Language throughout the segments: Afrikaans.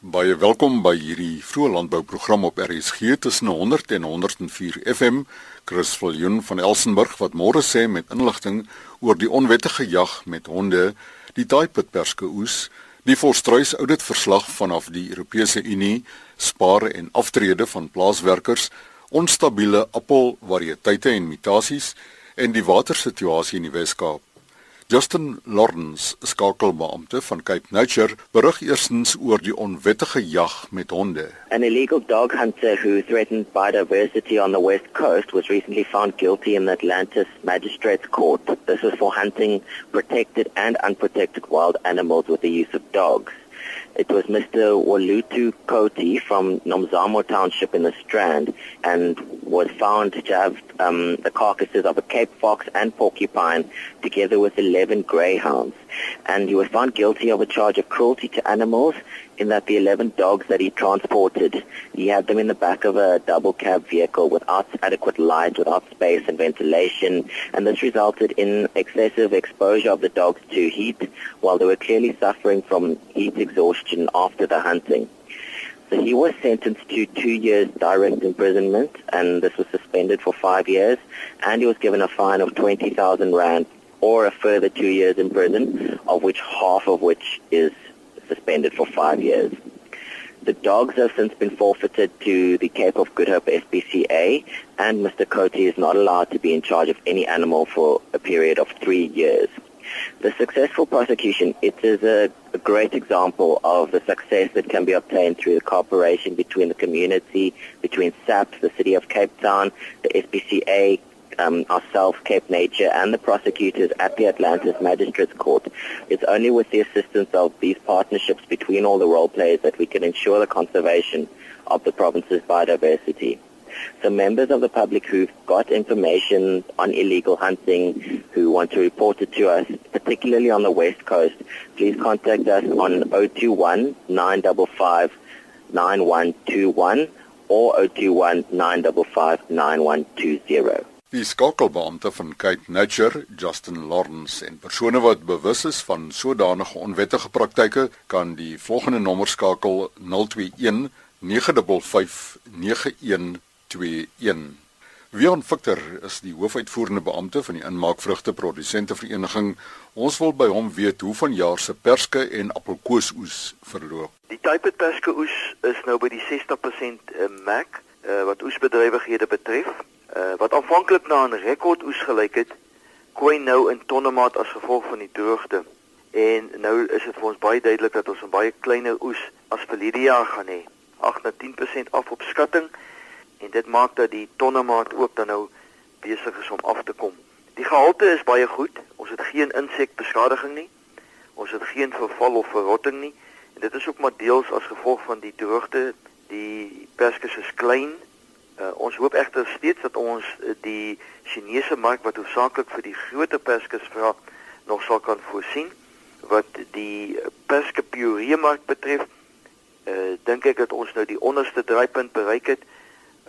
Baie welkom by hierdie vroeë landbouprogram op RSG tussen 100 en 104 FM. Chris Viljoen van Elsenburg wat môre sê met inligting oor die onwettige jag met honde, die Taipitperske oes, die volstruis audit verslag vanaf die Europese Unie, spare en aftrede van plaaswerkers, onstabiele appelvariëteite en mutasies en die watersituasie in die Wes-Kaap. Justin Lawrence, skakelbeampte van Cape Nature, berig eerstens oor die onwettige jag met honde. An illegal dog hunter who threatened biodiversity on the west coast was recently found guilty in the Atlantis Magistrates Court. This was for hunting protected and unprotected wild animals with the use of dogs. It was Mr. Walutu Koti from Nomzamo Township in the Strand and was found to have um, the carcasses of a Cape fox and porcupine together with 11 greyhounds. And he was found guilty of a charge of cruelty to animals in that the 11 dogs that he transported, he had them in the back of a double cab vehicle without adequate light, without space and ventilation, and this resulted in excessive exposure of the dogs to heat while they were clearly suffering from heat exhaustion after the hunting. So he was sentenced to two years direct imprisonment, and this was suspended for five years, and he was given a fine of 20,000 rand or a further two years in prison, of which half of which is suspended for five years. The dogs have since been forfeited to the Cape of Good Hope SPCA, and Mr. Cote is not allowed to be in charge of any animal for a period of three years. The successful prosecution, it is a, a, great example of the success that can be obtained through the cooperation between the community, between SAPS, the City of Cape Town, the SPCA, um, Cape Nature, and the prosecutors at the Atlantis Magistrates Court. It's only with the assistance of these partnerships between all the role players that we can ensure the conservation of the province's biodiversity. So members of the public who've got information on illegal hunting, who want to report it to us, particularly on the west coast, please contact us on 021 955 9121 or 021 955 9120. Die skakelbeampte van Cape Nature, Justin Lawrence, en persone wat bewus is van sodanige onwettige praktyke, kan die volgende nommer skakel 021 955 9121. Wion Victor is die hoofuitvoerende beampte van die Inmaakvrugte Produsente Vereniging. Ons wil by hom weet hoe van jaar se perske en appelkoosoes verloop. Die tipe perske oes is nou by die 60% eh, mac uh, wat oesbedrywighede betref uh, wat aanvanklik na 'n rekordoes gelyk het, kwyn nou in tonnemaat as gevolg van die droogte. En nou is dit vir ons baie duidelik dat ons 'n baie kleiner oes as verlede jaar gaan hê. 8 na 10% af op skatting en dit maak dat die tonnemaat ook dan nou besig is om af te kom. Die gehalte is baie goed. Ons het geen insekbeskadiging nie. Ons het geen verval of verrotting nie. En dit is ook maar deels as gevolg van die droogte. Die perskes is klein Uh, ons hoop egter steeds dat ons uh, die Chinese mark wat hoofsaaklik vir die groter perskes vra nog sal kan voorsien. Wat die perske puree mark betref uh, dink ek dat ons nou die onderste draaipunt bereik het.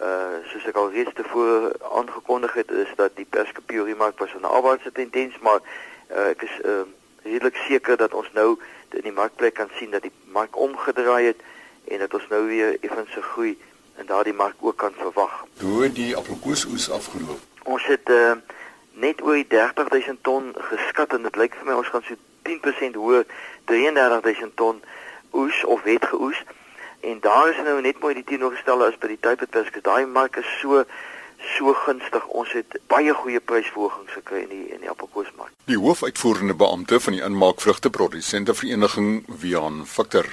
Uh, soos ek al reeds tevore aangekondig het is dat die perske puree mark was 'n afwaartse tendens maar uh, ek is uh, redelik seker dat ons nou in die markplek kan sien dat die mark omgedraai het en dat ons nou weer effens se groei en daardie mark ook kan verwag. Hoe het die appelkoosoes afgeloop? Ons het uh, net oor die 30000 ton geskat en dit lyk vir my ons gaan so 10% hoër 33000 ton oes of het geoes. En daar is nou net mooi die teenoorgestelde as by die tydperk. Daai mark is so so gunstig. Ons het baie goeie prysverhogings gekry in die in die appelkoosmark. Die hoofuitvoerende beampte van die inmaakvrugteprodusente vereniging, Wian Victor,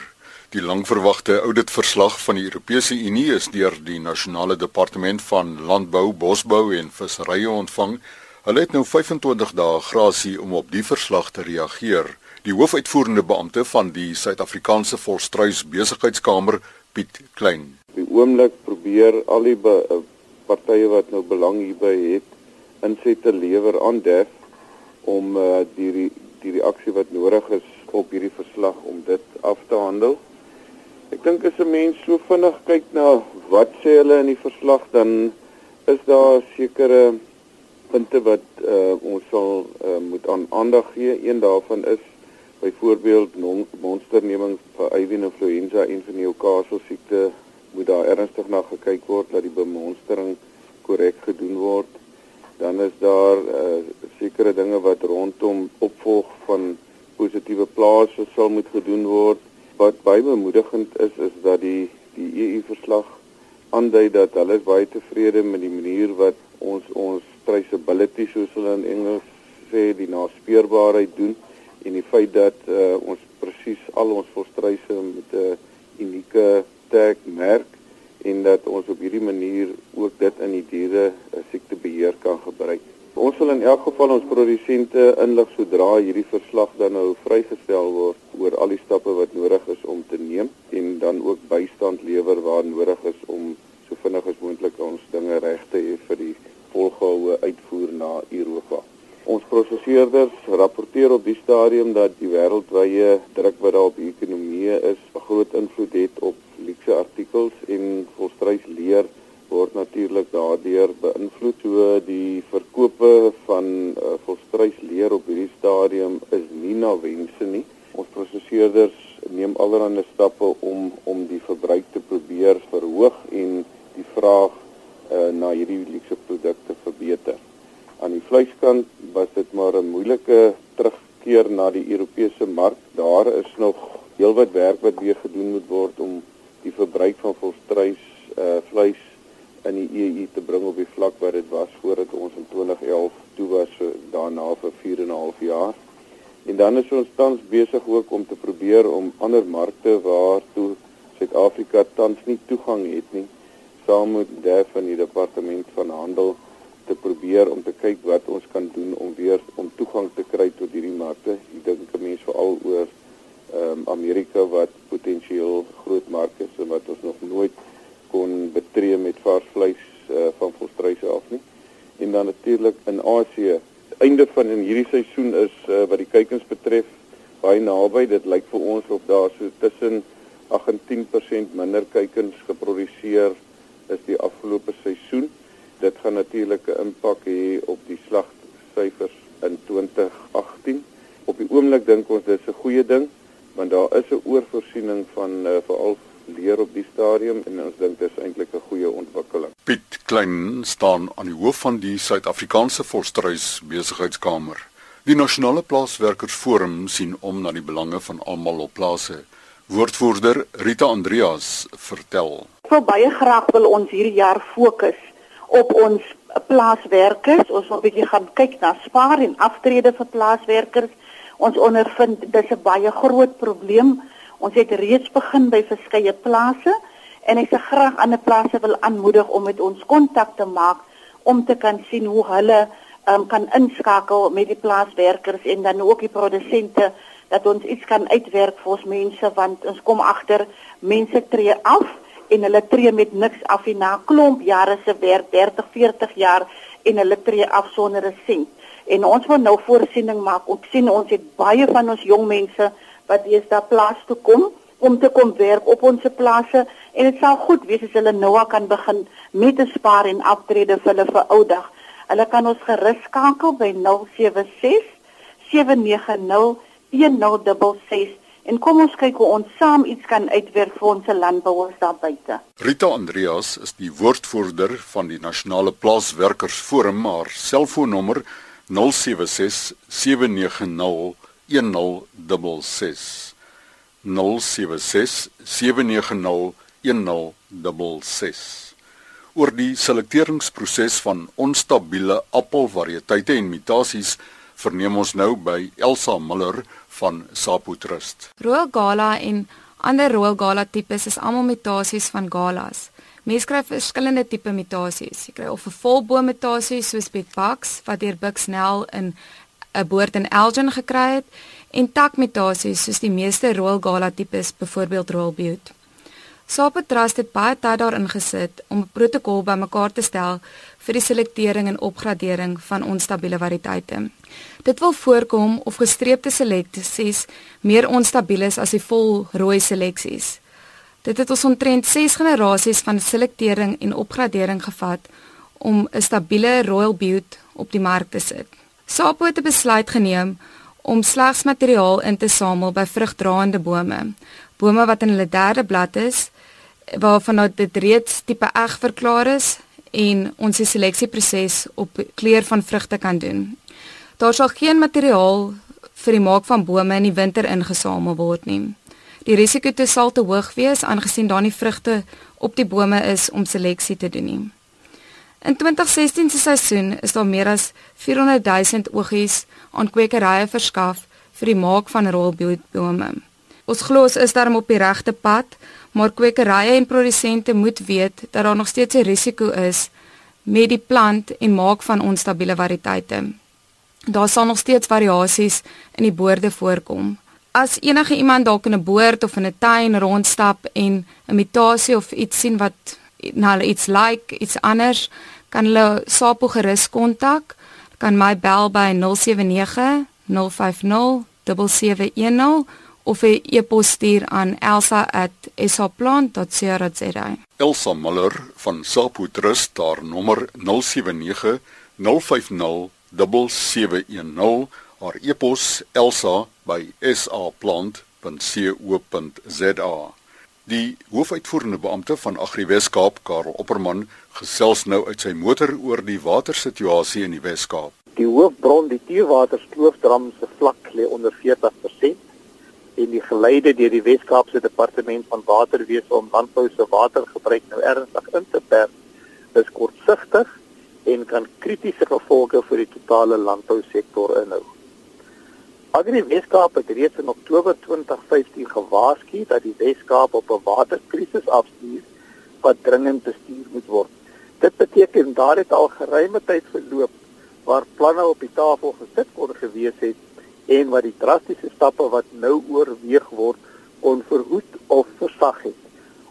Die langverwagte auditverslag van die Europese Unie is deur die Nasionale Departement van Landbou, Bosbou en Visserye ontvang. Hulle het nou 25 dae grasie om op die verslag te reageer. Die hoofuitvoerende beampte van die Suid-Afrikaanse Volstruis Besigheidskamer, Piet Klein. Die oomblik probeer al die eh, partye wat nou belang hierby het, insette lewer aan DEF om uh, die die reaksie wat nodig is op hierdie verslag om dit af te handel. Ek dink as 'n mens so vinnig kyk na wat sê hulle in die verslag dan is daar sekere punte wat uh, ons sal uh, moet aan aandag gee. Een daarvan is Byvoorbeeld monsterneming vir avian influenza en vir Newcastle siekte moet daar ernstig na gekyk word dat die bemonstering korrek gedoen word. Dan is daar uh, sekere dinge wat rondom opvolg van positiewe plase sal moet gedoen word. Wat baie bemoedigend is is dat die die EU verslag aandui dat hulle baie tevrede met die manier wat ons ons traceability soos hulle in Engels sê die naspeurbaarheid doen en die feit dat uh, ons presies al ons volstryse met 'n uh, unieke tag merk en dat ons op hierdie manier ook dit in die diere uh, siektebeheer kan gebruik. Ons sal in elk geval ons produsente inlig sodra hierdie verslag dan nou vrygestel word oor al die stappe wat nodig is om te neem en dan ook bystand lewer waar nodig is om so vinnig as moontlik ons dinge reg te hê vir die volgehoue uitvoer na Europa. Ons prosesseerders rapporteer op die stadium dat die wêreldwye druk wat daar op die ekonomie is, 'n groot invloed het op leekse artikels en volstrysleer word natuurlik daardeur beïnvloed. So die verkope van uh, volstrysleer op hierdie stadium is nie na wense nie. Ons prosesseerders neem allerlei stappe om om die verbruik te probeer verhoog en die vraag uh, na hierdie leekse produkte verbeter. Aan die vleiskant was dit maar 'n moeilike terugkeer na die Europese mark. Daar is nog heelwat werk wat weer gedoen moet word om die verbruik van volstrys uh vleis in die EU te bring op die vlak wat dit was voordat ons in 2011 toe was so daarna vir 4 en 'n half jaar. En dan is ons tans besig ook om te probeer om ander markte waartoe Suid-Afrika tans nie toegang het nie saam met die van die departement van handel te probeer om te kyk wat ons kan doen om weer om toegang te kry tot hierdie markte. Ek dink 'n mens veral oor ehm um, Amerika wat potensieel groot mark is en wat ons nog nooit kon betree met vars vleis uh, van volstryse af nie. En dan natuurlik in Asië. Einde van in hierdie seisoen is uh, wat die kuikens betref baie naby. Dit lyk vir ons of daar so tussen 8 en 10% minder kuikens geproduseer is die afgelope seisoen dit gaan natuurlik 'n impak hê op die slagsyfers in 2018. Op die oomblik dink ons dit is 'n goeie ding, want daar is 'n oorvoorsiening van uh, veral leer op die stadium en ons dink dit is eintlik 'n goeie ontwikkeling. Piet Klein staan aan die hoof van die Suid-Afrikaanse Volstruis Besigheidskamer. Die Nasionale Plaaswerkersforum sien om na die belange van almal op plase. Woordvoerder Rita Andreas vertel. Vir baie graag wil ons hierdie jaar fokus op ons plaaswerkers. Ons wil 'n bietjie gaan kyk na spaar en aftrede vir plaaswerkers. Ons ondervind dis 'n baie groot probleem. Ons het reeds begin by verskeie plase en ek se graag ander plase wil aanmoedig om met ons kontak te maak om te kan sien hoe hulle um, kan inskakel met die plaaswerkers en dan ook die produsente dat ons iets kan uitwerk vir ons mense want ons kom agter mense tree af en hulle tree met niks af en na klomp jare se werk 30 40 jaar en hulle tree af sonder 'n sent. En ons moet nou voorsiening maak. Om sien ons het baie van ons jong mense wat deesdae plaas toe kom om te kom werk op ons plase. En dit sal goed wees as hulle nou al kan begin met te spaar en aftrede vir hulle vir oudag hulle kan ons gerus skakel by 076 790 1066 En kom ons kyk hoe ons saam iets kan uitwerk vir ons landbouers daar buite. Rita Andreas is die woordvoerder van die Nasionale Plaaswerkersforum, maar selfoonnommer 076 790 1066. 076 790 1066 oor die selekteringsproses van onstabiele appelvariëteite en mutasies verneem ons nou by Elsa Miller van Sapo Trust. Royal Gala en ander Royal Gala tipes is almal mutasies van galas. Mens kry verskillende tipe mutasies. Jy kry of 'n volboom mutasie soos Piet Bucks wat deur Bucksnell in 'n boord in Elgin gekry het en tak mutasies soos die meeste Royal Gala tipes, byvoorbeeld Royal Butte. Sapo Trust het baie tyd daarin gesit om 'n protokol bymekaar te stel vir die selektering en opgradering van onstabiele variëteite. Dit wil voorkom of gestreepte seleksies meer onstabiel is as die vol rooi seleksies. Dit het ons omtrent 6 generasies van selektering en opgradering gevat om 'n stabiele Royal Butte op die mark te sit. Sapo het 'n besluit geneem om slegs materiaal in te samel by vrugdraende bome. Bome wat in hulle derde blad is waarvan dit reeds tipe eg verklaar is en ons die seleksieproses op kleur van vrugte kan doen. Daar sal geen materiaal vir die maak van bome in die winter ingesamel word nie. Die risiko te sal te hoog wees aangesien daar nie vrugte op die bome is om seleksie te doen nie. In 2016 se seisoen is daar meer as 400 000 oggies aan kwekerye verskaf vir die maak van rolbome. Ons glo ons is daarom op die regte pad, maar kwekerye en produsente moet weet dat daar nog steeds 'n risiko is met die plant en maak van onstabiele variëteite. Daar sal nog steeds variasies in die boorde voorkom. As enige iemand dalk in 'n boord of in 'n tuin rondstap en 'n mutasie of iets sien wat na hulle iets like, iets anders, kan hulle Sapo gerus kontak. Kan my bel by 079 050 7710 of 'n e-pos stuur aan elsa@saplant.co.za. Elsa Muller van Sapo Trust daar nommer 079 050 7710 haar e-pos elsa@saplant.co.za. Die hoofuitvoerende beampte van Agri Weskaap, Karel Opperman, gesels nou uit sy motor oor die watersituasie in die Weskaap. Die hoofbron, die Tierwatersloofdram se vlak lê onder 40% en die geleide deur die Wes-Kaapse Departement van Waterwese om landbou se watergebruik nou ernstig in te perk is kortsigtig en kan kritiese gevolge vir die totale landbousektor inhou. Agri Wes-Kaap het reeds in Oktober 2015 gewaarsku dat die Wes-Kaap op 'n waterkrisis afstuur wat dringend bestuur moet word. Dit beteken daar het al geruime tyd verloop waar planne op die tafel gesit kon gewees het en wat die drastiese stappe wat nou oorweeg word kon verhoed of versag het.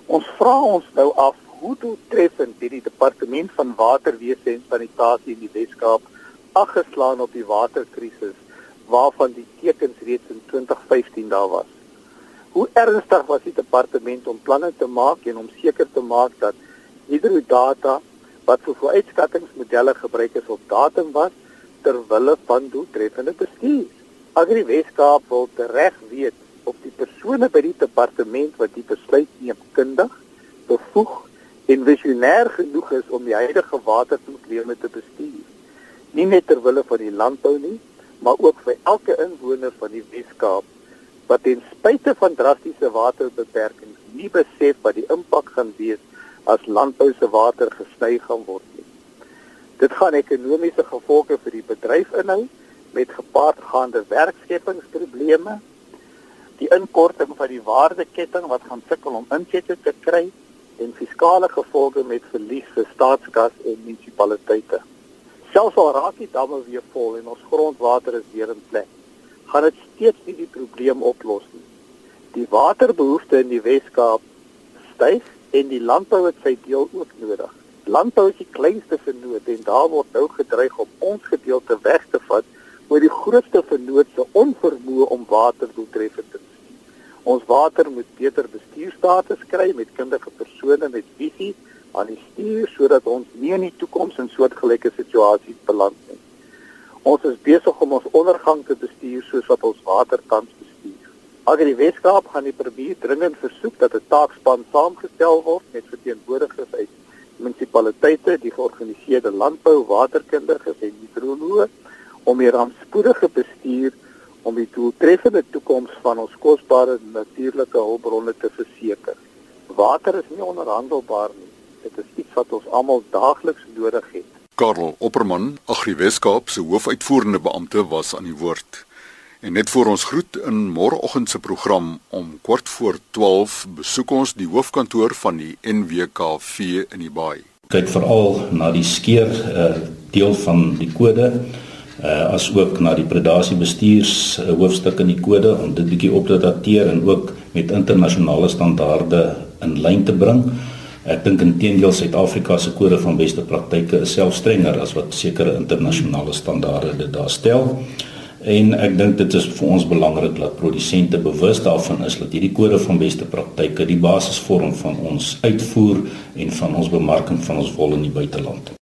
Ons vra ons nou af hoe doeltreffend die departement van waterwese en sanitasie in die Weskaap aggeslaan op die waterkrisis waarvan die tekens reeds in 2015 daar was. Hoe ernstig was die departement om planne te maak en om seker te maak dat hidrodata wat vir vooruitskattingsmodelle gebruik is op datum was ter wille van doeltreffende bestuur? Agri Weskaap wil reg weet of die persone by die departement wat die besluit neem kundig, bevoeg en visionêr genoeg is om die huidige waterprobleme te bestuur. Nie net ter wille van die landbou nie, maar ook vir elke inwoner van die Weskaap wat ten spyte van drastiese waterbeperkings nie besef wat die impak gaan wees as landbou se water gesny gaan word nie. Dit gaan ekonomiese gevolge vir die bedryf inhou met gepaardgaande werkskepingsprobleme, die inkorting van die waardeketting wat gaan sukkel om insette te kry en fiskale gevolge met verlies vir staatskas en munisipaliteite. Selfs al raak die damme weer vol en ons grondwater is weer in plek, gaan dit steeds nie die probleem oplos nie. Die waterbehoefte in die Wes-Kaap styg en die landbou het sy deel ook nodig. Landbou is die kleinste vernoot en daar word nou gedreig om ons gedeelte weg te vat oor die grootste vernoot se onvermoë om water doeltreffend te bestuur. Ons water moet beter bestuurstatus kry met kundige persone met visie aan die stuur sodat ons nie in die toekoms in soortgelyke situasies beland nie. Ons is besig om ons ondergang te bestuur soos wat ons water tans bestuur. Agter die Weskaap gaan die premier dringend versoek dat 'n taakspan saamgestel word met verteenwoordigers uit munisipaliteite, die georganiseerde landbou, waterkundiges en hidroloë om hier aan spoedige bestuur om die doeltreffende toekoms van ons kosbare natuurlike hulpbronne te verseker. Water is nie onderhandelbaar nie. Dit is iets wat ons almal daagliks nodig het. Karel Opperman, Agri Weskaap se hoofuitvoerende beampte was aan die woord. En net voor ons groet in môreoggend se program om kort voor 12 besoek ons die hoofkantoor van die NWKV in die Baai. Kyk veral na die skeer uh, deel van die kode uh, as ook na die predasie bestuurs uh, hoofstuk in die kode om dit bietjie op te dateer en ook met internasionale standaarde in lyn te bring. Ek dink intedeel Suid-Afrika se kode van beste praktyke is self strenger as wat sekere internasionale standaarde dit daar stel. En ek dink dit is vir ons belangrik dat produsente bewus daarvan is dat hierdie kode van beste praktyke die basis vorm van ons uitvoer en van ons bemarking van ons wol in die buiteland.